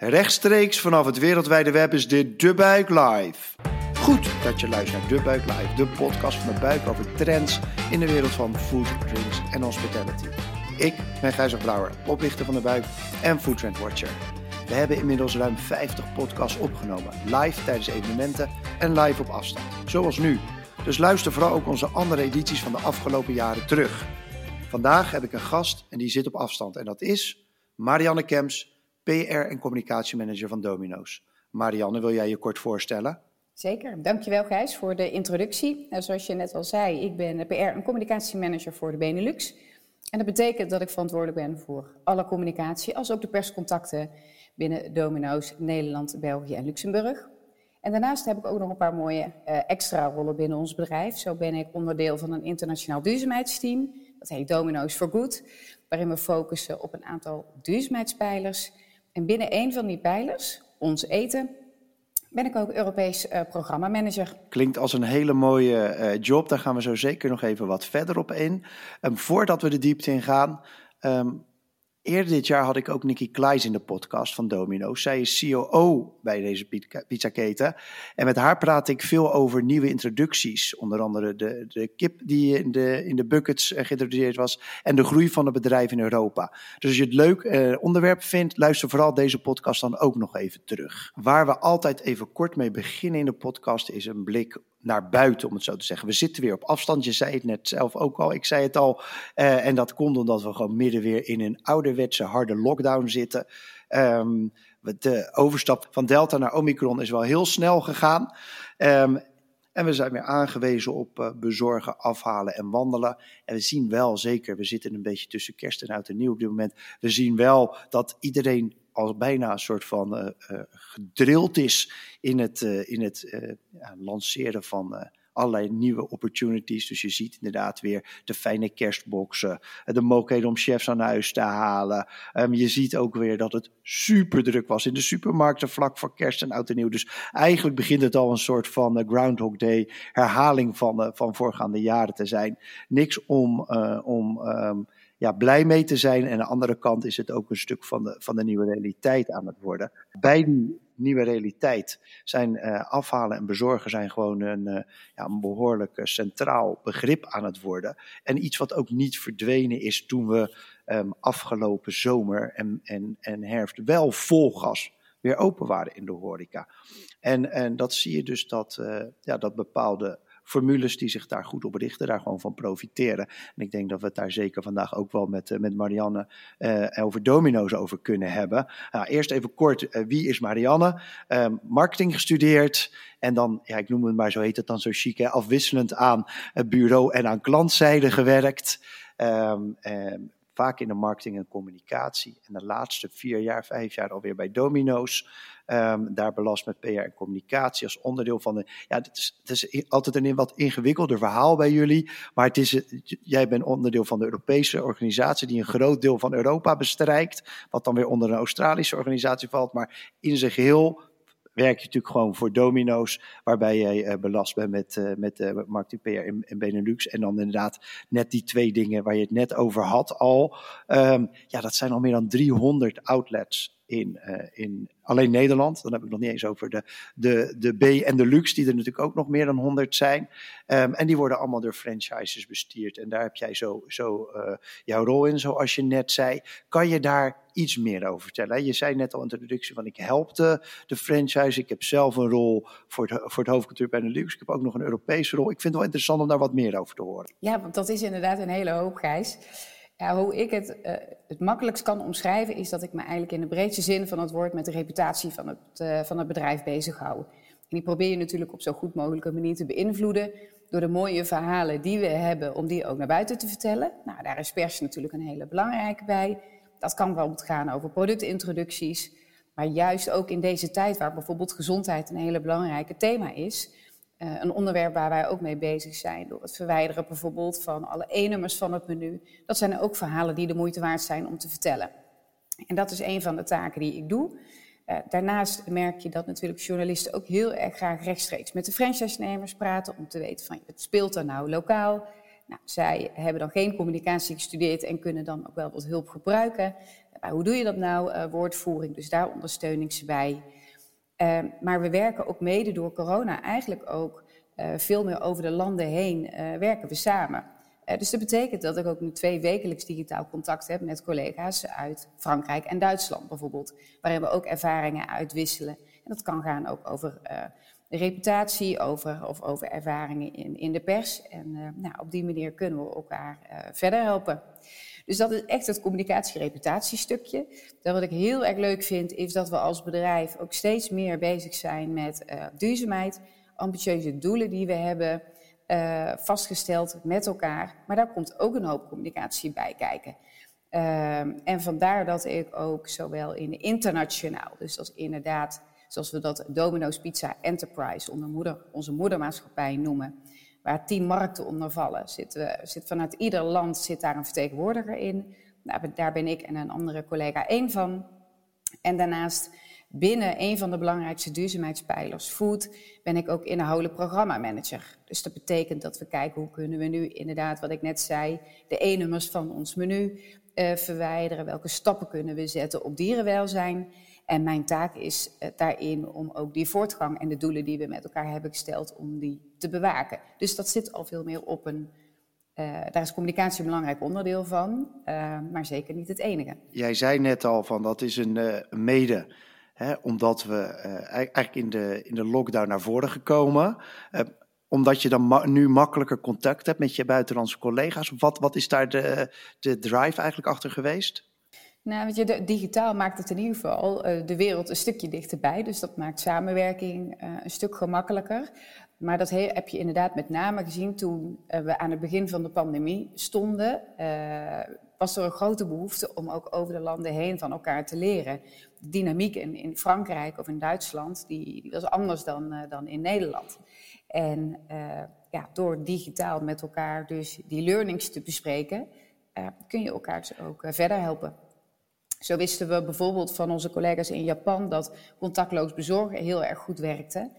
Rechtstreeks vanaf het wereldwijde web is dit De Buik Live. Goed dat je luistert naar De Buik Live, de podcast van de buik over trends in de wereld van food, drinks en hospitality. Ik ben Gijzer Brouwer, oprichter van De Buik en Food Trend Watcher. We hebben inmiddels ruim 50 podcasts opgenomen, live tijdens evenementen en live op afstand, zoals nu. Dus luister vooral ook onze andere edities van de afgelopen jaren terug. Vandaag heb ik een gast en die zit op afstand en dat is Marianne Kems, PR en communicatiemanager van Domino's. Marianne, wil jij je kort voorstellen? Zeker, dankjewel Gijs voor de introductie. Nou, zoals je net al zei, ik ben PR en communicatiemanager voor de Benelux. En dat betekent dat ik verantwoordelijk ben voor alle communicatie, als ook de perscontacten binnen Domino's Nederland, België en Luxemburg. En daarnaast heb ik ook nog een paar mooie uh, extra rollen binnen ons bedrijf. Zo ben ik onderdeel van een internationaal duurzaamheidsteam. Dat heet Domino's for Good, waarin we focussen op een aantal duurzaamheidspijlers. En binnen een van die pijlers, ons eten, ben ik ook Europees uh, programmamanager. Klinkt als een hele mooie uh, job. Daar gaan we zo zeker nog even wat verder op in. Um, voordat we de diepte in gaan, um, Eerder dit jaar had ik ook Nikki Kleijs in de podcast van Domino's. Zij is COO bij deze pizzaketen. En met haar praat ik veel over nieuwe introducties. Onder andere de, de kip die in de, in de buckets eh, geïntroduceerd was. En de groei van het bedrijf in Europa. Dus als je het leuk eh, onderwerp vindt, luister vooral deze podcast dan ook nog even terug. Waar we altijd even kort mee beginnen in de podcast is een blik naar buiten, om het zo te zeggen. We zitten weer op afstand. Je zei het net zelf ook al. Ik zei het al. Uh, en dat komt omdat we gewoon midden weer in een ouderwetse harde lockdown zitten. Um, de overstap van Delta naar Omicron is wel heel snel gegaan. Um, en we zijn weer aangewezen op uh, bezorgen, afhalen en wandelen. En we zien wel, zeker, we zitten een beetje tussen kerst en oud en nieuw op dit moment. We zien wel dat iedereen als bijna een soort van uh, uh, gedrild is in het, uh, in het lanceren van allerlei nieuwe opportunities. Dus je ziet inderdaad weer de fijne kerstboxen, de mogelijkheden om chefs aan huis te halen. Um, je ziet ook weer dat het super druk was in de supermarkten vlak voor kerst en oud en nieuw. Dus eigenlijk begint het al een soort van Groundhog Day herhaling van, van voorgaande jaren te zijn. Niks om, om um, ja, blij mee te zijn. En aan de andere kant is het ook een stuk van de, van de nieuwe realiteit aan het worden. Bij die nieuwe realiteit zijn uh, afhalen en bezorgen zijn gewoon een, uh, ja, een behoorlijk uh, centraal begrip aan het worden. En iets wat ook niet verdwenen is toen we um, afgelopen zomer en, en, en herfst wel vol gas weer open waren in de horeca. En, en dat zie je dus dat, ja, dat bepaalde formules die zich daar goed op richten, daar gewoon van profiteren. En ik denk dat we het daar zeker vandaag ook wel met, uh, met Marianne uh, over domino's over kunnen hebben. Nou, eerst even kort, uh, wie is Marianne? marketing gestudeerd en dan, ja, ik noem het maar zo heet het dan zo chic, hè, afwisselend aan bureau en aan klantzijde gewerkt. Um, vaak in de marketing en communicatie. En de laatste vier jaar, vijf jaar alweer bij Domino's. Um, daar belast met PR en communicatie als onderdeel van de. Ja, het is, het is altijd een wat ingewikkelder verhaal bij jullie. Maar het is, jij bent onderdeel van de Europese organisatie die een groot deel van Europa bestrijkt. Wat dan weer onder een Australische organisatie valt. Maar in zijn geheel werk je natuurlijk gewoon voor domino's, waarbij jij uh, belast bent met, uh, met uh, marketing PR in, Benelux. En dan inderdaad net die twee dingen waar je het net over had al. Um, ja, dat zijn al meer dan 300 outlets in, uh, in alleen Nederland. Dan heb ik nog niet eens over de, de, de B en de Luxe, die er natuurlijk ook nog meer dan 100 zijn. Um, en die worden allemaal door franchises bestuurd. En daar heb jij zo, zo uh, jouw rol in, zoals je net zei. Kan je daar iets meer over vertellen? Je zei net al in de introductie van ik help de, de franchise. Ik heb zelf een rol voor het, voor het hoofdkantoor bij de Luxe. Ik heb ook nog een Europese rol. Ik vind het wel interessant om daar wat meer over te horen. Ja, want dat is inderdaad een hele hoop, Gijs. Hoe ik het uh, het makkelijkst kan omschrijven, is dat ik me eigenlijk in de breedste zin van het woord met de reputatie van het, uh, van het bedrijf bezighoud. En die probeer je natuurlijk op zo goed mogelijke manier te beïnvloeden door de mooie verhalen die we hebben, om die ook naar buiten te vertellen. Nou, daar is pers natuurlijk een hele belangrijke bij. Dat kan wel gaan over productintroducties, maar juist ook in deze tijd waar bijvoorbeeld gezondheid een hele belangrijke thema is, uh, een onderwerp waar wij ook mee bezig zijn. Door het verwijderen bijvoorbeeld van alle E-nummers van het menu. Dat zijn ook verhalen die de moeite waard zijn om te vertellen. En dat is een van de taken die ik doe. Uh, daarnaast merk je dat natuurlijk journalisten ook heel erg graag rechtstreeks met de franchise-nemers praten. Om te weten van, wat speelt er nou lokaal? Nou, zij hebben dan geen communicatie gestudeerd en kunnen dan ook wel wat hulp gebruiken. Hoe doe je dat nou? woordvoering, dus daar ondersteun ik ze bij. Maar we werken ook mede door corona eigenlijk ook veel meer over de landen heen werken we samen. dus dat betekent dat ik ook nu twee wekelijks digitaal contact heb met collega's uit Frankrijk en Duitsland bijvoorbeeld, waarin we ook ervaringen uitwisselen. En dat kan gaan ook over reputatie, over, of over ervaringen in, in de pers. En nou, op die manier kunnen we elkaar verder helpen. Dus dat is echt het communicatie-reputatiestukje. Wat ik heel erg leuk vind, is dat we als bedrijf ook steeds meer bezig zijn met uh, duurzaamheid, ambitieuze doelen die we hebben vastgesteld met elkaar. Maar daar komt ook een hoop communicatie bij kijken. Ehm, en vandaar dat ik ook zowel in internationaal, dus is inderdaad zoals we dat Domino's Pizza Enterprise, onder moeder, onze moedermaatschappij noemen, waar tien markten onder vallen. Zit, zit vanuit ieder land zit daar een vertegenwoordiger in. Daar ben ik en een andere collega één van. En daarnaast binnen een van de belangrijkste duurzaamheidspijlers, food, ben ik ook inhoudelijk programmamanager. Dus dat betekent dat we kijken hoe kunnen we nu inderdaad, wat ik net zei, de E-nummers van ons menu uh, verwijderen. Welke stappen kunnen we zetten op dierenwelzijn? En mijn taak is uh, daarin om ook die voortgang en de doelen die we met elkaar hebben gesteld, om die te bewaken. Dus dat zit al veel meer op een. Uh, daar is communicatie een belangrijk onderdeel van, uh, maar zeker niet het enige. Jij zei net al van dat is een mede, hè, omdat we eigenlijk in de, in de lockdown naar voren gekomen omdat je dan nu makkelijker contact hebt met je buitenlandse collega's. Wat, wat is daar de, de drive eigenlijk achter geweest? Nou, weet je, digitaal maakt het in ieder geval uh, de wereld een stukje dichterbij. Dus dat maakt samenwerking uh, een stuk gemakkelijker. Maar dat heb je inderdaad met name gezien toen uh, we aan het begin van de pandemie stonden. was er een grote behoefte om ook over de landen heen van elkaar te leren. De dynamiek in, in Frankrijk of in Duitsland, die, die was anders dan, dan in Nederland. En ja, door digitaal met elkaar dus die learnings te bespreken, kun je elkaar dus ook verder helpen. Zo wisten we bijvoorbeeld van onze collega's in Japan dat contactloos bezorgen heel erg goed werkte.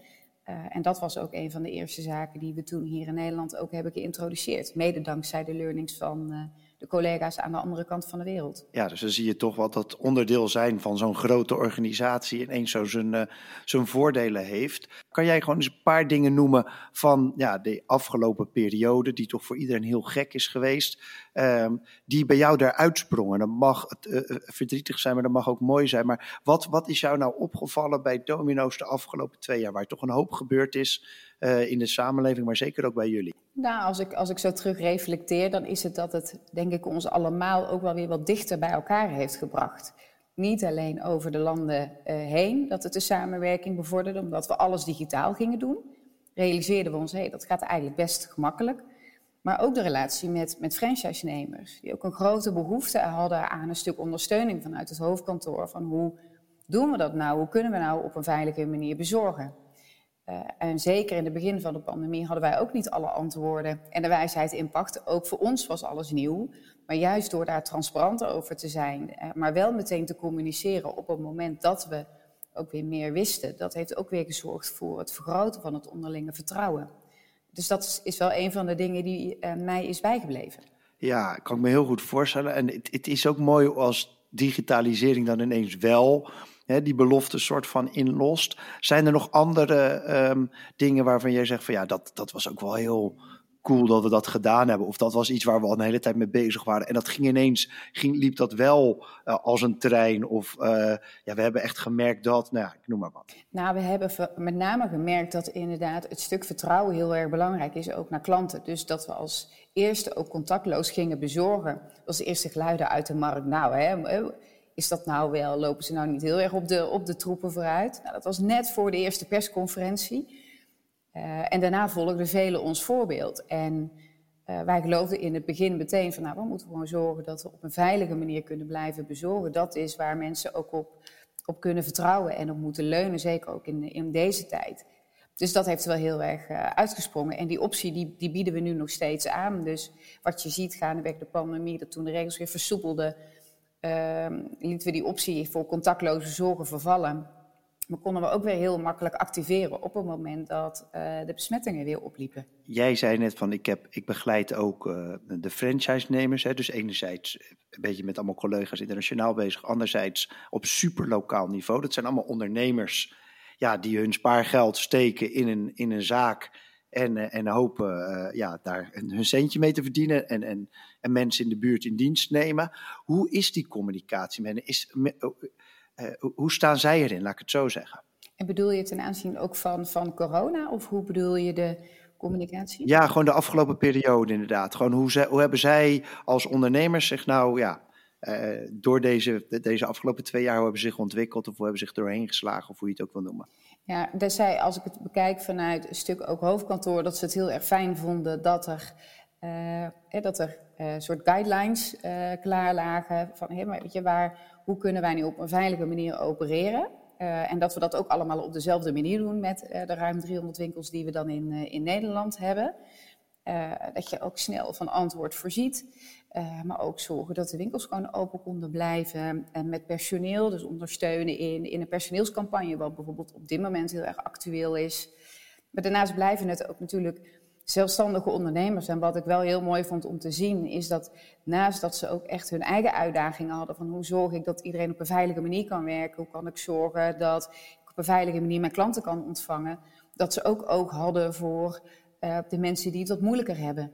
Uh, en dat was ook een van de eerste zaken die we toen hier in Nederland ook hebben geïntroduceerd. Mede dankzij de learnings van uh, de collega's aan de andere kant van de wereld. Ja, dus dan zie je toch wat dat onderdeel zijn van zo'n grote organisatie ineens zo zijn, uh, zijn voordelen heeft. Kan jij gewoon eens een paar dingen noemen van ja, de afgelopen periode, die toch voor iedereen heel gek is geweest, um, die bij jou daar uitsprongen? Dat mag uh, verdrietig zijn, maar dat mag ook mooi zijn. Maar wat, wat is jou nou opgevallen bij Domino's de afgelopen twee jaar, waar toch een hoop gebeurd is uh, in de samenleving, maar zeker ook bij jullie? Nou, als ik, als ik zo terug reflecteer, dan is het dat het, denk ik, ons allemaal ook wel weer wat dichter bij elkaar heeft gebracht. Niet alleen over de landen uh, heen, dat het de samenwerking bevorderde, omdat we alles digitaal gingen doen. Realiseerden we ons, hey, dat gaat eigenlijk best gemakkelijk. Maar ook de relatie met, met franchise-nemers, die ook een grote behoefte hadden aan een stuk ondersteuning vanuit het hoofdkantoor. Van hoe doen we dat nou? Hoe kunnen we nou op een veilige manier bezorgen? Uh, en zeker in het begin van de pandemie hadden wij ook niet alle antwoorden en de wijsheid in. Ook voor ons was alles nieuw. Maar juist door daar transparant over te zijn, uh, maar wel meteen te communiceren op het moment dat we ook weer meer wisten, dat heeft ook weer gezorgd voor het vergroten van het onderlinge vertrouwen. Dus dat is, wel een van de dingen die uh, mij is bijgebleven. Ja, kan ik me heel goed voorstellen. En het is ook mooi als digitalisering dan ineens wel hè, die belofte soort van inlost. Zijn er nog andere um, dingen waarvan jij zegt van ja, dat, dat was ook wel heel cool dat we dat gedaan hebben. Of dat was iets waar we al een hele tijd mee bezig waren. En dat ging ineens, ging, liep dat wel uh, als een trein. Of uh, ja, we hebben echt gemerkt dat, nou ja, ik noem maar wat. Nou, we hebben met name gemerkt dat inderdaad het stuk vertrouwen heel erg belangrijk is, ook naar klanten. Dus dat we als eerste ook contactloos gingen bezorgen. De eerste geluiden uit de markt. Nou, hè, is dat nou wel, lopen ze nou niet heel erg op de, op de troepen vooruit? Nou, dat was net voor de eerste persconferentie. Uh, en daarna volgden velen ons voorbeeld. En uh, wij geloofden in het begin meteen van, nou, we moeten gewoon zorgen dat we op een veilige manier kunnen blijven bezorgen. Dat is waar mensen ook op, op kunnen vertrouwen en op moeten leunen, zeker ook in, deze tijd. Dus dat heeft wel heel erg uh, uitgesprongen. En die optie die, die bieden we nu nog steeds aan. Dus wat je ziet gaandeweg de pandemie, dat toen de regels weer versoepelden, lieten we die optie voor contactloze zorgen vervallen. Maar konden we ook weer heel makkelijk activeren op het moment dat de besmettingen weer opliepen. Jij zei net van ik, heb, ik begeleid ook de franchise-nemers. Hè, dus enerzijds een beetje met allemaal collega's internationaal bezig. Anderzijds op superlokaal niveau. Dat zijn allemaal ondernemers ja, die hun spaargeld steken in een, in een zaak en, uh, en hopen uh, ja, daar hun centje mee te verdienen en, en, en mensen in de buurt in dienst nemen. Hoe is die communicatie met is, uh, Hoe staan zij erin, laat ik het zo zeggen? En bedoel je ten aanzien ook van, van corona of hoe bedoel je de communicatie? Ja, gewoon de afgelopen periode inderdaad. Gewoon hoe, ze, hoe hebben zij als ondernemers zich nou ja, uh, door deze, deze afgelopen twee jaar, hoe hebben ze zich ontwikkeld of hoe hebben ze zich doorheen geslagen of hoe je het ook wil noemen? Ja, zij, als ik het bekijk vanuit een stuk ook hoofdkantoor, dat ze het heel erg fijn vonden dat er, uh, dat er uh, soort guidelines klaar lagen van hey, maar weet je, waar, hoe kunnen wij nu op een veilige manier opereren? en dat we dat ook allemaal op dezelfde manier doen met de ruim 300 winkels die we dan in, in Nederland hebben. dat je ook snel van antwoord voorziet. Uh, maar ook zorgen dat de winkels gewoon open konden blijven. En met personeel, dus ondersteunen in, in een personeelscampagne, wat bijvoorbeeld op dit moment heel erg actueel is. Maar daarnaast blijven het ook natuurlijk zelfstandige ondernemers. En wat ik wel heel mooi vond om te zien, is dat naast dat ze ook echt hun eigen uitdagingen hadden van hoe zorg ik dat iedereen op een veilige manier kan werken, hoe kan ik zorgen dat ik op een veilige manier mijn klanten kan ontvangen, dat ze ook oog hadden voor uh, de mensen die het wat moeilijker hebben.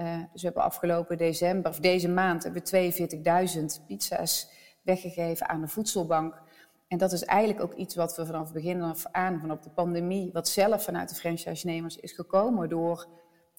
Uh, dus we hebben afgelopen december, of deze maand, hebben we 42.000 pizza's weggegeven aan de voedselbank. En dat is eigenlijk ook iets wat we vanaf het begin af aan, vanaf de pandemie, wat zelf vanuit de franchise-nemers is gekomen door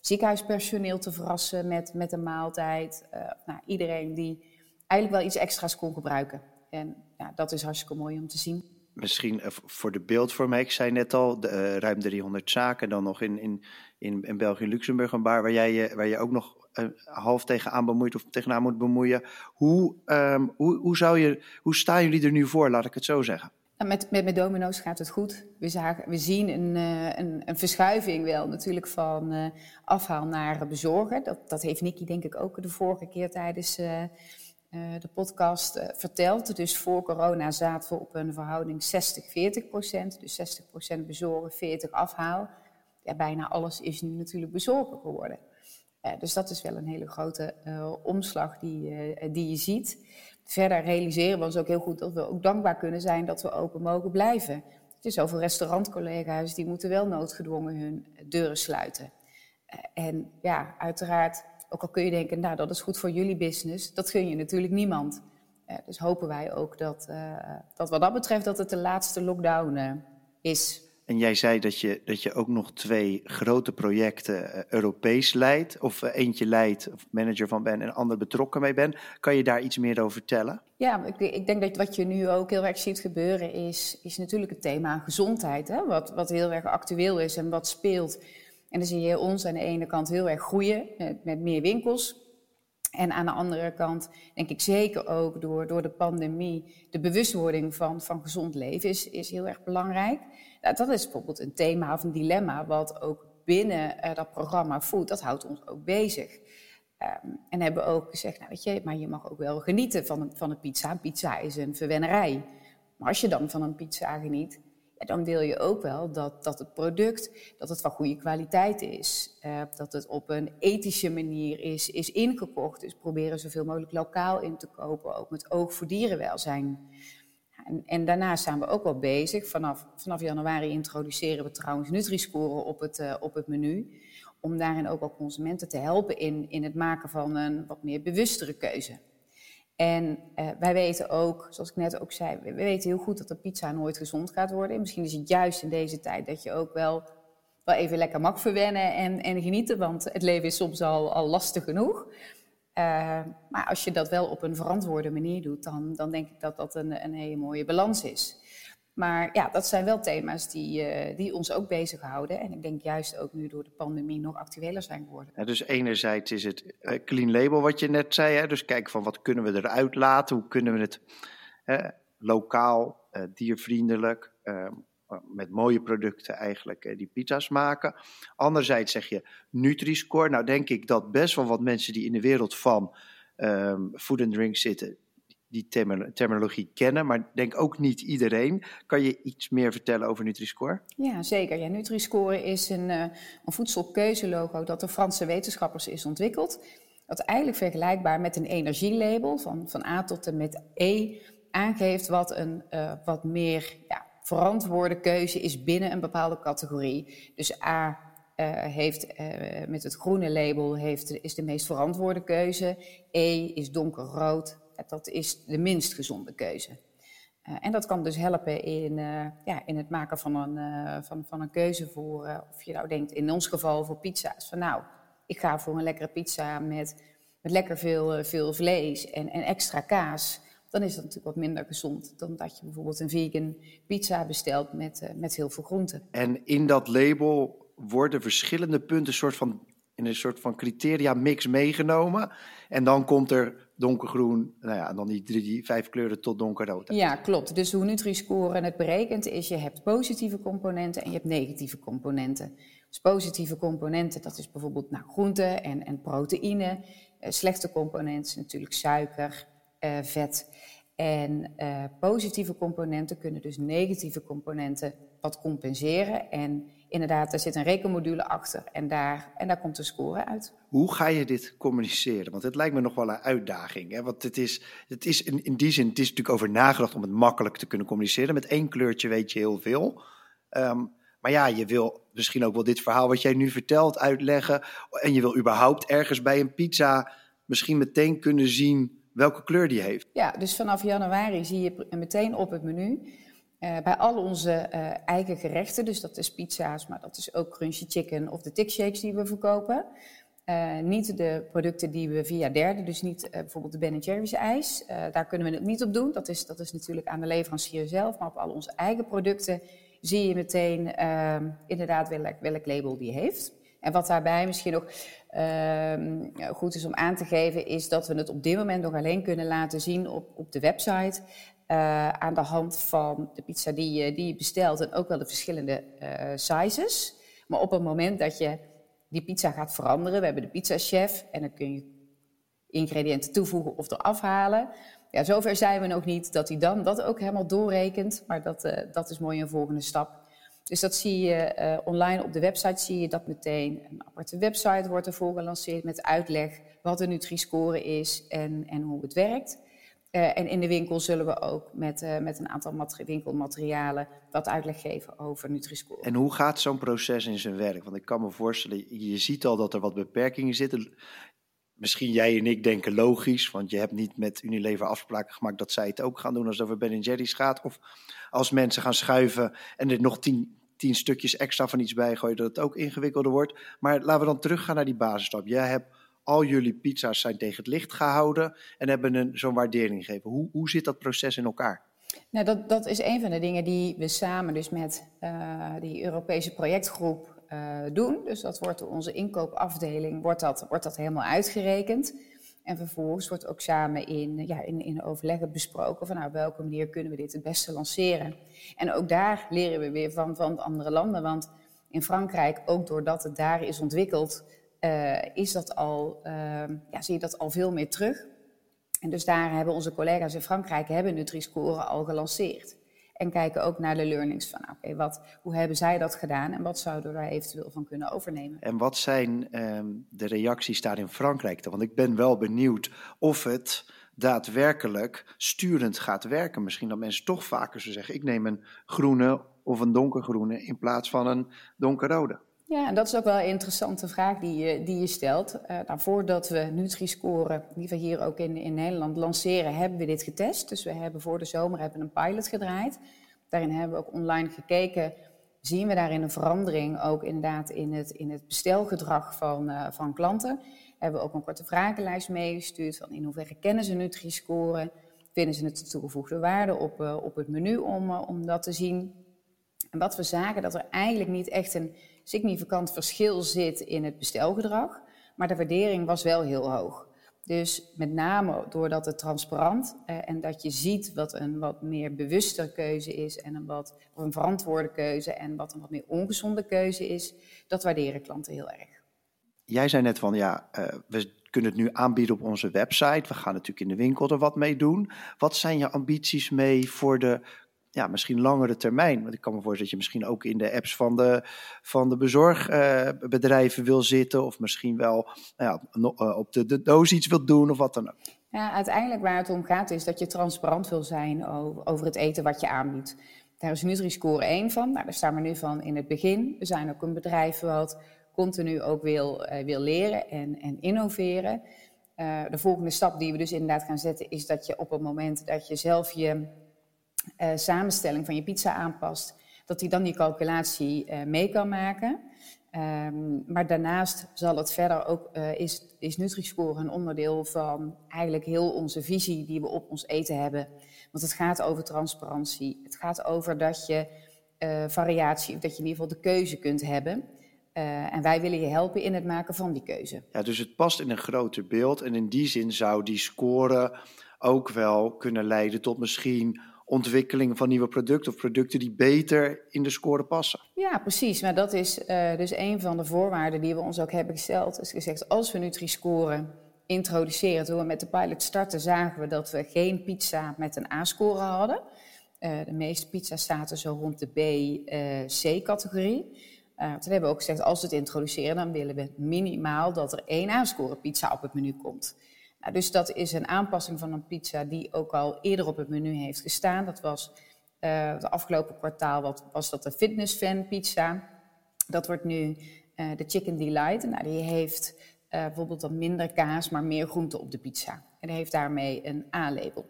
ziekenhuispersoneel te verrassen met, met een maaltijd. Uh, nou, iedereen die eigenlijk wel iets extra's kon gebruiken. En ja, dat is hartstikke mooi om te zien. Misschien voor de beeldvorming, ik zei net al, de, uh, ruim 300 zaken, dan nog in, in in, in België Luxemburg een bar waar jij je, waar je ook nog uh, half tegenaan bemoeit of tegenaan moet bemoeien. Hoe, um, hoe, hoe, zou je, hoe staan jullie er nu voor, laat ik het zo zeggen? Met, met, met domino's gaat het goed. We, zagen, we zien een, een, een, verschuiving wel natuurlijk van afhaal naar bezorgen. Dat, dat heeft Nicky denk ik ook de vorige keer tijdens de podcast verteld. Dus voor corona zaten we op een verhouding 60-40 procent. Dus 60 procent bezorgen, 40 afhaal ja, bijna alles is nu natuurlijk bezorgen geworden. Uh, dus dat is wel een hele grote omslag die, die je ziet. Verder realiseren we ons ook heel goed dat we ook dankbaar kunnen zijn dat we open mogen blijven. Er zijn zoveel restaurantcollega's die moeten wel noodgedwongen hun deuren sluiten. en ja, uiteraard, ook al kun je denken, nou dat is goed voor jullie business, dat gun je natuurlijk niemand. dus hopen wij ook dat, dat wat dat betreft dat het de laatste lockdown is. En jij zei dat je, dat je ook nog twee grote projecten Europees leidt, of eentje leidt, of manager van ben en ander betrokken mee ben. Kan je daar iets meer over vertellen? Ja, ik, ik, denk dat wat je nu ook heel erg ziet gebeuren is, is natuurlijk het thema gezondheid. Hè? Wat, wat heel erg actueel is en wat speelt. En dan zie je ons aan de ene kant heel erg groeien met, met meer winkels. En aan de andere kant denk ik zeker ook door, door de pandemie de bewustwording van, van gezond leven is, is heel erg belangrijk. Nou, dat is bijvoorbeeld een thema of een dilemma wat ook binnen uh, dat programma Food, dat houdt ons ook bezig. Um, en hebben ook gezegd, nou weet je, maar je mag ook wel genieten van een, van een pizza. Pizza is een verwennerij. Maar als je dan van een pizza geniet, ja, dan wil je ook wel dat, dat het product, dat het van goede kwaliteit is. Uh, dat het op een ethische manier is, is ingekocht. Dus proberen zoveel mogelijk lokaal in te kopen, ook met oog voor dierenwelzijn. En, en daarnaast zijn we ook wel bezig. Vanaf, vanaf januari introduceren we trouwens Nutri-scoren op het, uh, op het menu. Om daarin ook al consumenten te helpen in, in het maken van een wat meer bewustere keuze. En uh, wij weten ook, zoals ik net ook zei, we weten heel goed dat de pizza nooit gezond gaat worden. Misschien is het juist in deze tijd dat je ook wel, wel even lekker mag verwennen en, en genieten, want het leven is soms al, al lastig genoeg. Uh, maar als je dat wel op een verantwoorde manier doet, dan, dan denk ik dat dat een, een hele mooie balans is. Maar ja, dat zijn wel thema's die, uh, die ons ook bezighouden. En ik denk juist ook nu door de pandemie nog actueler zijn geworden. Dus enerzijds is het uh, clean label wat je net zei. Hè? Dus kijken van wat kunnen we eruit laten? Hoe kunnen we het lokaal, diervriendelijk, ehm, met mooie producten eigenlijk eh, die pizza's maken. Anderzijds zeg je Nutri-score. Nou denk ik dat best wel wat mensen die in de wereld van um, food and drink zitten, die terminologie kennen, maar denk ook niet iedereen. Kan je iets meer vertellen over Nutri-Score? Ja, zeker. Ja, Nutri-Score is een, uh, een voedselkeuzelogo dat door Franse wetenschappers is ontwikkeld. Dat eigenlijk vergelijkbaar met een energielabel van, van A tot en met E aangeeft wat een uh, wat meer ja, verantwoorde keuze is binnen een bepaalde categorie. Dus A uh, heeft met het groene label heeft, is de meest verantwoorde keuze. E is donkerrood, dat is de minst gezonde keuze. Uh, en dat kan dus helpen in, ja, in het maken van een, van, van een keuze voor, of je nou denkt, in ons geval voor pizza's. Van nou, ik ga voor een lekkere pizza met, met lekker veel, veel vlees en, en extra kaas dan is dat natuurlijk wat minder gezond dan dat je bijvoorbeeld een vegan pizza bestelt met, met heel veel groenten. En in dat label worden verschillende punten soort van, in een soort van criteria mix meegenomen. En dan komt er donkergroen, nou ja, dan die, drie, die vijf kleuren tot donkerrood. Ja, klopt. Dus hoe Nutri-Score het berekent is, je hebt positieve componenten en je hebt negatieve componenten. Dus positieve componenten, dat is bijvoorbeeld nou, groenten en, en proteïne. Uh, slechte componenten natuurlijk suiker, uh, vet. En uh, positieve componenten kunnen dus negatieve componenten wat compenseren. En inderdaad, er zit een rekenmodule achter en daar, en daar komt de score uit. Hoe ga je dit communiceren? Want het lijkt me nog wel een uitdaging. Hè? Want het is, het is in, in die zin, het is natuurlijk over nagedacht om het makkelijk te kunnen communiceren. Met één kleurtje weet je heel veel. Um, maar ja, je wil misschien ook wel dit verhaal wat jij nu vertelt uitleggen. En je wil überhaupt ergens bij een pizza misschien meteen kunnen zien welke kleur die heeft. Ja, dus vanaf januari zie je meteen op het menu uh, bij al onze uh, eigen gerechten, dus dat is pizza's, maar dat is ook crunchy chicken of de tick shakes die we verkopen. Uh, niet de producten die we via derden, dus niet bijvoorbeeld de Ben Jerry's ijs. daar kunnen we het niet op doen. Dat is, dat is natuurlijk aan de leverancier zelf. Maar op al onze eigen producten zie je meteen ehm, inderdaad welk, welk label die heeft. En wat daarbij misschien nog uh, goed is om aan te geven, is dat we het op dit moment nog alleen kunnen laten zien op, op de website. Uh, aan de hand van de pizza die je, die bestelt en ook wel de verschillende uh, sizes. Maar op het moment dat je die pizza gaat veranderen, we hebben de pizzachef en dan kun je ingrediënten toevoegen of eraf halen. Ja, zover zijn we nog niet dat hij dan dat ook helemaal doorrekent. Maar dat, uh, dat is mooi een volgende stap. Dus dat zie je online op de website, zie je dat meteen. Een aparte website wordt ervoor gelanceerd met uitleg wat de Nutri-score is en, en hoe het werkt. Uh, en in de winkel zullen we ook met, uh, met een aantal winkelmaterialen wat uitleg geven over Nutri-score. En hoe gaat zo'n proces in zijn werk? Want ik kan me voorstellen, je ziet al dat er wat beperkingen zitten. Misschien jij en ik denken logisch, want je hebt niet met Unilever afspraken gemaakt dat zij het ook gaan doen als het over Ben Jerry's gaat. Of als mensen gaan schuiven en er nog tien, tien stukjes extra van iets bij gooien, dat het ook ingewikkelder wordt. Maar laten we dan teruggaan naar die basisstap. Jij hebt al jullie pizza's zijn tegen het licht gehouden en hebben een, zo'n waardering gegeven. Hoe, hoe zit dat proces in elkaar? Nou, dat, dat is een van de dingen die we samen dus met uh, die Europese projectgroep uh, doen. Dus dat wordt door onze inkoopafdeling wordt dat, wordt dat helemaal uitgerekend. En vervolgens wordt ook samen in, ja, in, in overleggen besproken van nou, op welke manier kunnen we dit het beste lanceren. En ook daar leren we weer van, van andere landen. Want in Frankrijk, ook doordat het daar is ontwikkeld, is dat al, uh, ja, zie je dat al veel meer terug. En dus daar hebben onze collega's in Frankrijk hebben Nutri-score al gelanceerd. En kijken ook naar de learnings van, oké, okay, wat, hoe hebben zij dat gedaan en wat zouden we daar eventueel van kunnen overnemen? En wat zijn um, de reacties daar in Frankrijk? Want ik ben wel benieuwd of het daadwerkelijk sturend gaat werken. Misschien dat mensen toch vaker zo zeggen, ik neem een groene of een donkergroene in plaats van een donkerrode. Ja, en dat is ook wel een interessante vraag die je, die je stelt. Uh, nou, voordat we Nutri-score, die we hier ook in, in Nederland lanceren, hebben we dit getest. Dus we hebben voor de zomer hebben een pilot gedraaid. Daarin hebben we ook online gekeken, zien we daarin een verandering ook inderdaad in het, in het bestelgedrag van, uh, van klanten. Hebben we ook een korte vragenlijst meegestuurd van in hoeverre kennen ze Nutri-score, vinden ze het toegevoegde waarde op, uh, op het menu om, om dat te zien. En wat we zagen, dat er eigenlijk niet echt een significant verschil zit in het bestelgedrag, maar de waardering was wel heel hoog. Dus met name doordat het transparant eh, en dat je ziet wat een wat meer bewuste keuze is en een wat een verantwoorde keuze en wat een wat meer ongezonde keuze is, dat waarderen klanten heel erg. Jij zei net van ja, uh, we kunnen het nu aanbieden op onze website. We gaan natuurlijk in de winkel er wat mee doen. Wat zijn je ambities mee voor de ja, misschien langere termijn. Want ik kan me voorstellen dat je misschien ook in de apps van de, van de bezorgbedrijven wil zitten. Of misschien wel nou ja, eh, op de, de doos iets wil doen of wat dan ook. Ja, uiteindelijk waar het om gaat is dat je transparant wil zijn over, het eten wat je aanbiedt. Daar is Nutri-Score één van. Nou, daar staan we nu van in het begin. We zijn ook een bedrijf wat continu ook wil, uh, wil leren en, en innoveren. De volgende stap die we dus inderdaad gaan zetten is dat je op het moment dat je zelf je uh, samenstelling van je pizza aanpast, dat hij dan die calculatie uh, mee kan maken. Um, maar daarnaast zal het verder ook, uh, is, is Nutri-Score een onderdeel van eigenlijk heel onze visie die we op ons eten hebben. Want het gaat over transparantie. Het gaat over dat je variatie, dat je in ieder geval de keuze kunt hebben. En wij willen je helpen in het maken van die keuze. Ja, dus het past in een groter beeld. En in die zin zou die score ook wel kunnen leiden tot misschien ontwikkeling van nieuwe producten of producten die beter in de score passen. Ja, precies. Maar dat is uh, dus een van de voorwaarden die we ons ook hebben gesteld. Is gezegd, als we Nutri-score introduceren, toen we met de pilot starten, zagen we dat we geen pizza met een A-score hadden. Uh, de meeste pizza's zaten zo rond de B-C-categorie. Uh, toen hebben we ook gezegd, als we het introduceren, dan willen we minimaal dat er één A-score pizza op het menu komt. Nou, dus dat is een aanpassing van een pizza die ook al eerder op het menu heeft gestaan. Dat was uh, het afgelopen kwartaal wat, was dat de Fitness Fan pizza. Dat wordt nu uh, de Chicken Delight. Nou, die heeft uh, bijvoorbeeld wat minder kaas, maar meer groente op de pizza. En die heeft daarmee een A-label.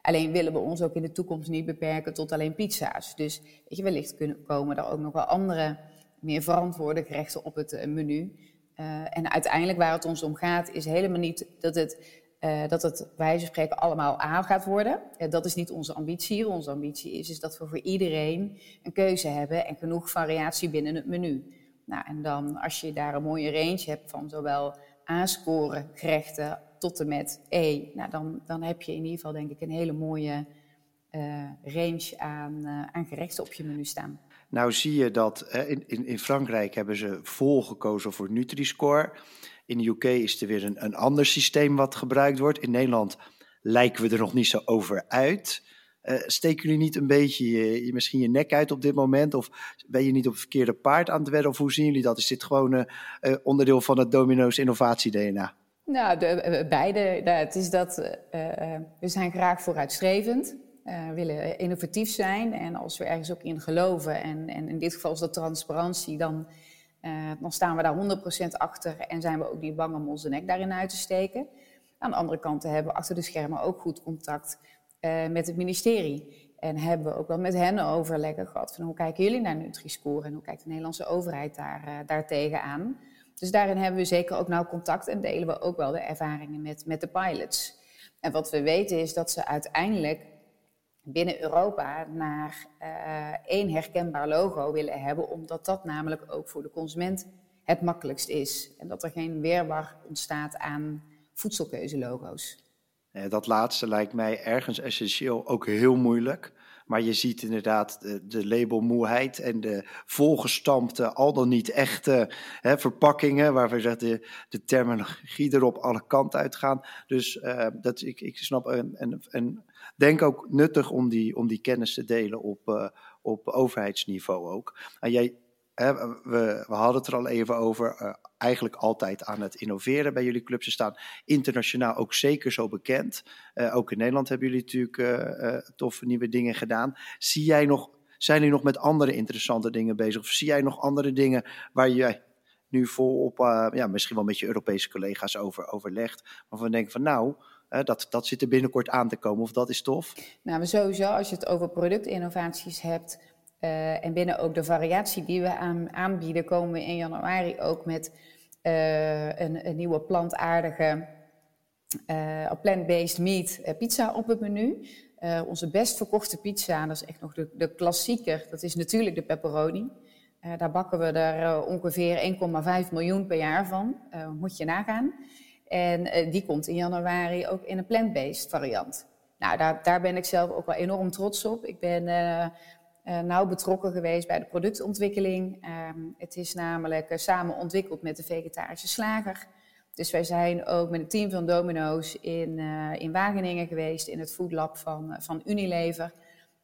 Alleen willen we ons ook in de toekomst niet beperken tot alleen pizza's. Dus weet je, wellicht kunnen komen er ook nog wel andere, meer verantwoorde gerechten op het menu. Uh, en uiteindelijk waar het ons om gaat, is helemaal niet dat het, uh, dat het wijze spreken allemaal A gaat worden. Uh, dat is niet onze ambitie. Onze ambitie is, is dat we voor iedereen een keuze hebben en genoeg variatie binnen het menu. Nou, en dan als je daar een mooie range hebt van zowel A-scoren gerechten tot en met E, nou, dan, dan heb je in ieder geval denk ik een hele mooie range aan, aan gerechten op je menu staan. Nou zie je dat in, in, in Frankrijk hebben ze vol gekozen voor Nutri-Score. In de UK is er weer een, een ander systeem wat gebruikt wordt. In Nederland lijken we er nog niet zo over uit. Uh, steken jullie niet een beetje je, misschien je nek uit op dit moment? Of ben je niet op het verkeerde paard aan het wedden? Of hoe zien jullie dat? Is dit gewoon uh, onderdeel van het Domino's innovatie-DNA? Nou, de, beide. Het is dat we zijn graag vooruitstrevend uh, willen innovatief zijn. En als we ergens ook in geloven, en, en in dit geval is dat transparantie, dan, uh, dan staan we daar 100% achter en zijn we ook niet bang om onze nek daarin uit te steken. Aan de andere kant hebben we achter de schermen ook goed contact met het ministerie. En hebben we ook wel met hen overleggen gehad van hoe kijken jullie naar Nutri-Score en hoe kijkt de Nederlandse overheid daar, daar tegenaan. Dus daarin hebben we zeker ook nauw contact en delen we ook wel de ervaringen met, met de pilots. En wat we weten is dat ze uiteindelijk binnen Europa naar uh, één herkenbaar logo willen hebben, omdat dat namelijk ook voor de consument het makkelijkst is. En dat er geen weerwar ontstaat aan voedselkeuzelogo's. Dat laatste lijkt mij ergens essentieel ook heel moeilijk. Maar je ziet inderdaad de, de labelmoeheid en de volgestampte, al dan niet echte hè, verpakkingen, waarvan je de, de terminologie erop alle kanten uitgaan. Dus uh, dat, ik, ik snap en, en, en denk ook nuttig om die, om die kennis te delen op, uh, op overheidsniveau ook. En jij, we, we hadden het er al even over, uh, eigenlijk altijd aan het innoveren bij jullie clubs. Ze staan internationaal ook zeker zo bekend. Uh, ook in Nederland hebben jullie natuurlijk toffe nieuwe dingen gedaan. Zie jij nog, zijn jullie nog met andere interessante dingen bezig? Of zie jij nog andere dingen waar jij nu volop, ja, misschien wel met je Europese collega's over overlegt, waarvan we denken van nou dat, dat zit er binnenkort aan te komen, of dat is tof? Nou, sowieso, als je het over productinnovaties hebt uh, en binnen ook de variatie die we aan, aanbieden, komen we in januari ook met uh, een, nieuwe plantaardige plant-based meat pizza op het menu. onze best verkochte pizza, dat is echt nog de, de klassieker, dat is natuurlijk de pepperoni. daar bakken we er ongeveer 1,5 miljoen per jaar van, moet je nagaan. En uh, die komt in januari ook in een plant-based variant. Nou, daar, daar, ben ik zelf ook wel enorm trots op. Ik ben uh, uh, nauw betrokken geweest bij de productontwikkeling. Um, het is namelijk samen ontwikkeld met de vegetarische slager. Dus wij zijn ook met een team van Domino's in, in Wageningen geweest, in het foodlab van, van Unilever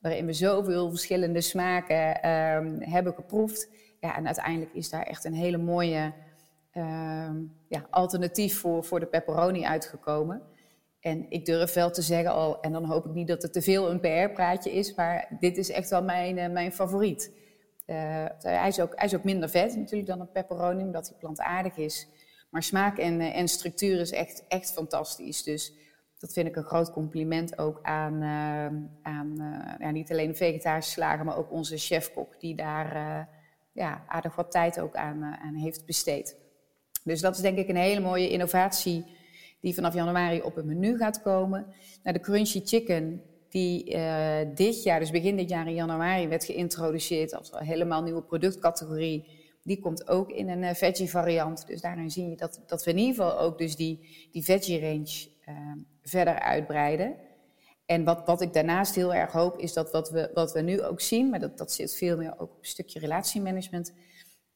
waarin we zoveel verschillende smaken ehm, hebben geproefd. Ja, en uiteindelijk is daar echt een hele mooie ehm, ja, alternatief voor, voor de pepperoni uitgekomen. En ik durf wel te zeggen al, en dan hoop ik niet dat het te veel een PR-praatje is, maar dit is echt wel mijn, uh, mijn favoriet. Uh, hij, is ook, hij is ook minder vet natuurlijk dan een pepperoni, omdat hij plantaardig is. Maar smaak en, uh, en structuur is echt, echt fantastisch. Dus dat vind ik een groot compliment ook aan, uh, aan ja, niet alleen de vegetarische slager, maar ook onze chefkok, die daar ja, aardig wat tijd ook aan, aan, heeft besteed. Dus dat is denk ik een hele mooie innovatie die vanaf januari op het menu gaat komen. Nou, de crunchy chicken, die dit jaar, dus begin dit jaar in januari, werd geïntroduceerd als een helemaal nieuwe productcategorie. Die komt ook in een veggie variant. Dus daarin zie je dat, dat we in ieder geval ook dus die, die veggie range verder uitbreiden. En wat, wat ik daarnaast heel erg hoop, is dat wat we, wat we nu ook zien, maar dat, dat zit veel meer ook op een stukje relatiemanagement,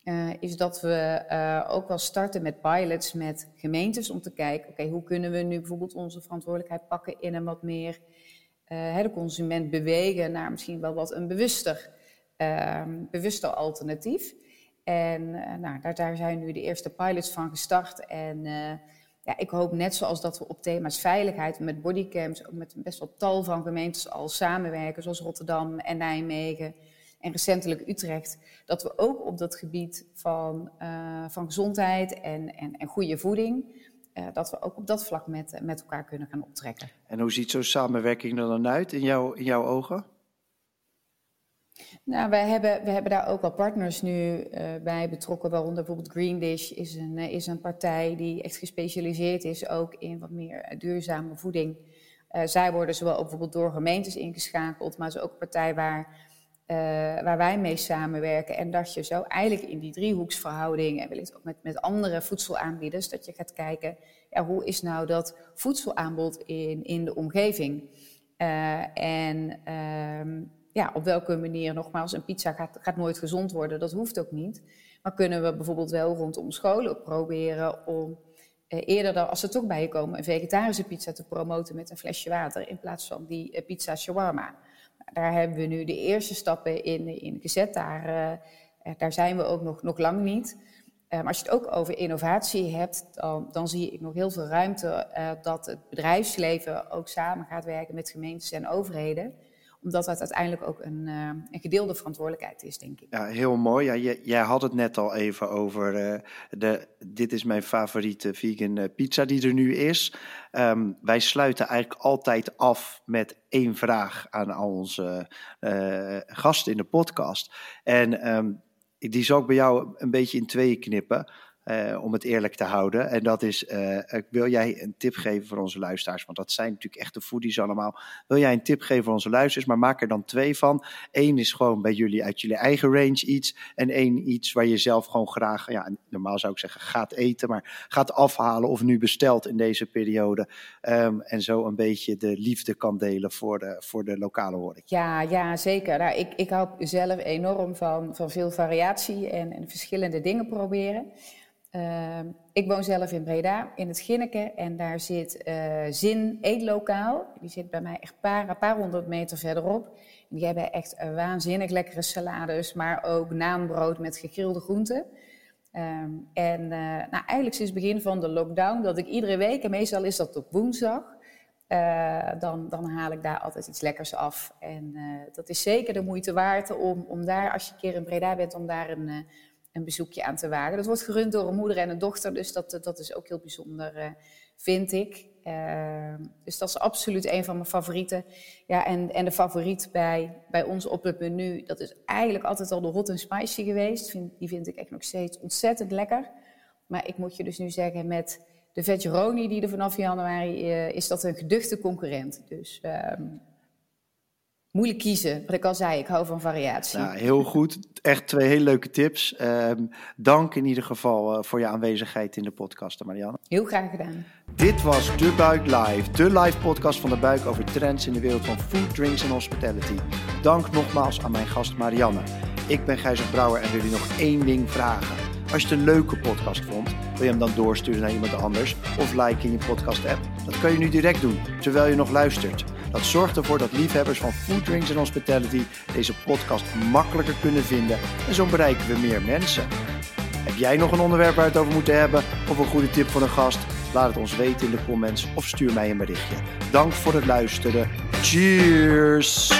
uh, is dat we uh, ook wel starten met pilots met gemeentes om te kijken, oké, hoe kunnen we nu bijvoorbeeld onze verantwoordelijkheid pakken in een wat meer uh, de consument bewegen naar misschien wel wat een bewuster, ehm, bewuster alternatief. En nou, daar, daar zijn nu de eerste pilots van gestart en ja, ik hoop net zoals dat we op thema's veiligheid met bodycams, ook met best wel tal van gemeentes al samenwerken, zoals Rotterdam en Nijmegen en recentelijk Utrecht, dat we ook op dat gebied van, uh, van gezondheid en, en, en goede voeding, uh, dat we ook op dat vlak met, met elkaar kunnen gaan optrekken. En hoe ziet zo'n samenwerking er dan uit in, jou, in jouw ogen? Nou, we hebben, we hebben daar ook wel partners nu uh, bij betrokken, waaronder bijvoorbeeld Green Dish is een, is een partij die echt gespecialiseerd is ook in wat meer duurzame voeding. Uh, zij worden zowel ook bijvoorbeeld door gemeentes ingeschakeld, maar ze ook een partij waar, waar wij mee samenwerken. En dat je zo eigenlijk in die driehoeksverhouding en wellicht ook met, met andere voedselaanbieders, dat je gaat kijken, ja, hoe is nou dat voedselaanbod in, in de omgeving? en ehm, ja, op welke manier, nogmaals, een pizza gaat, gaat nooit gezond worden, dat hoeft ook niet. Maar kunnen we bijvoorbeeld wel rondom scholen proberen om eh, eerder dan, als ze toch bij je komen, een vegetarische pizza te promoten met een flesje water in plaats van die eh, pizza shawarma. Daar hebben we nu de eerste stappen in, in gezet. Daar, uh, daar zijn we ook nog, nog lang niet. Maar als je het ook over innovatie hebt, dan, dan zie ik nog heel veel ruimte dat het bedrijfsleven ook samen gaat werken met gemeentes en overheden omdat dat uiteindelijk ook een, uh, een gedeelde verantwoordelijkheid is, denk ik. Ja, heel mooi. Ja, jij, had het net al even over uh, de, dit is mijn favoriete vegan uh, pizza die er nu is. Um, wij sluiten eigenlijk altijd af met één vraag aan al onze gasten in de podcast. En um, die zal ik bij jou een beetje in tweeën knippen. Uh, om het eerlijk te houden. En dat is, uh, wil jij een tip geven voor onze luisteraars? Want dat zijn natuurlijk echte foodies allemaal. Wil jij een tip geven voor onze luisteraars? Maar maak er dan twee van. Eén is gewoon bij jullie uit jullie eigen range iets. En één iets waar je zelf gewoon graag, ja, normaal zou ik zeggen, gaat eten. Maar gaat afhalen of nu bestelt in deze periode. Um, en zo een beetje de liefde kan delen voor de, voor de lokale horeca. Ja, ja zeker. Nou, ik, ik hou zelf enorm van, van veel variatie en, en verschillende dingen proberen. Uh, ik woon zelf in Breda, in het Ginneke. En daar zit uh, Zin Eetlokaal. Die zit bij mij echt paar, een paar honderd meter verderop. Die hebben echt waanzinnig lekkere salades, maar ook naanbrood met gegrilde groenten. Um, en uh, nou, eigenlijk sinds het begin van de lockdown, dat ik iedere week, en meestal is dat op woensdag, uh, dan, dan haal ik daar altijd iets lekkers af. En dat is zeker de moeite waard om, om daar, als je een keer in Breda bent, om daar een een bezoekje aan te wagen. Dat wordt gerund door een moeder en een dochter, dus dat, dat is ook heel bijzonder, uh, vind ik. Uh, dus dat is absoluut een van mijn favorieten. Ja, en, en de favoriet bij, bij ons op het menu, dat is eigenlijk altijd al de hot and spicy geweest. Vind, die vind ik echt nog steeds ontzettend lekker. Maar ik moet je dus nu zeggen, met de veggeroni die er vanaf januari uh, is, dat een geduchte concurrent. Dus ehm, moeilijk kiezen. Wat ik al zei, ik hou van variatie. Nou, heel goed. Echt twee hele leuke tips. Um, dank in ieder geval uh, voor je aanwezigheid in de podcast, Marianne. Heel graag gedaan. Dit was De Buik Live, de live podcast van De Buik over trends in de wereld van food, drinks en hospitality. Dank nogmaals aan mijn gast Marianne. Ik ben Gijzer Brouwer en wil je nog één ding vragen. Als je het een leuke podcast vond Wil je hem dan doorsturen naar iemand anders of like in je podcast app? Dat kan je nu direct doen, terwijl je nog luistert. Dat zorgt ervoor dat liefhebbers van food, drinks en hospitality deze podcast makkelijker kunnen vinden en zo bereiken we meer mensen. Heb jij nog een onderwerp waar we het over moeten hebben of een goede tip voor een gast? Laat het ons weten in de comments of stuur mij een berichtje. Dank voor het luisteren. Cheers!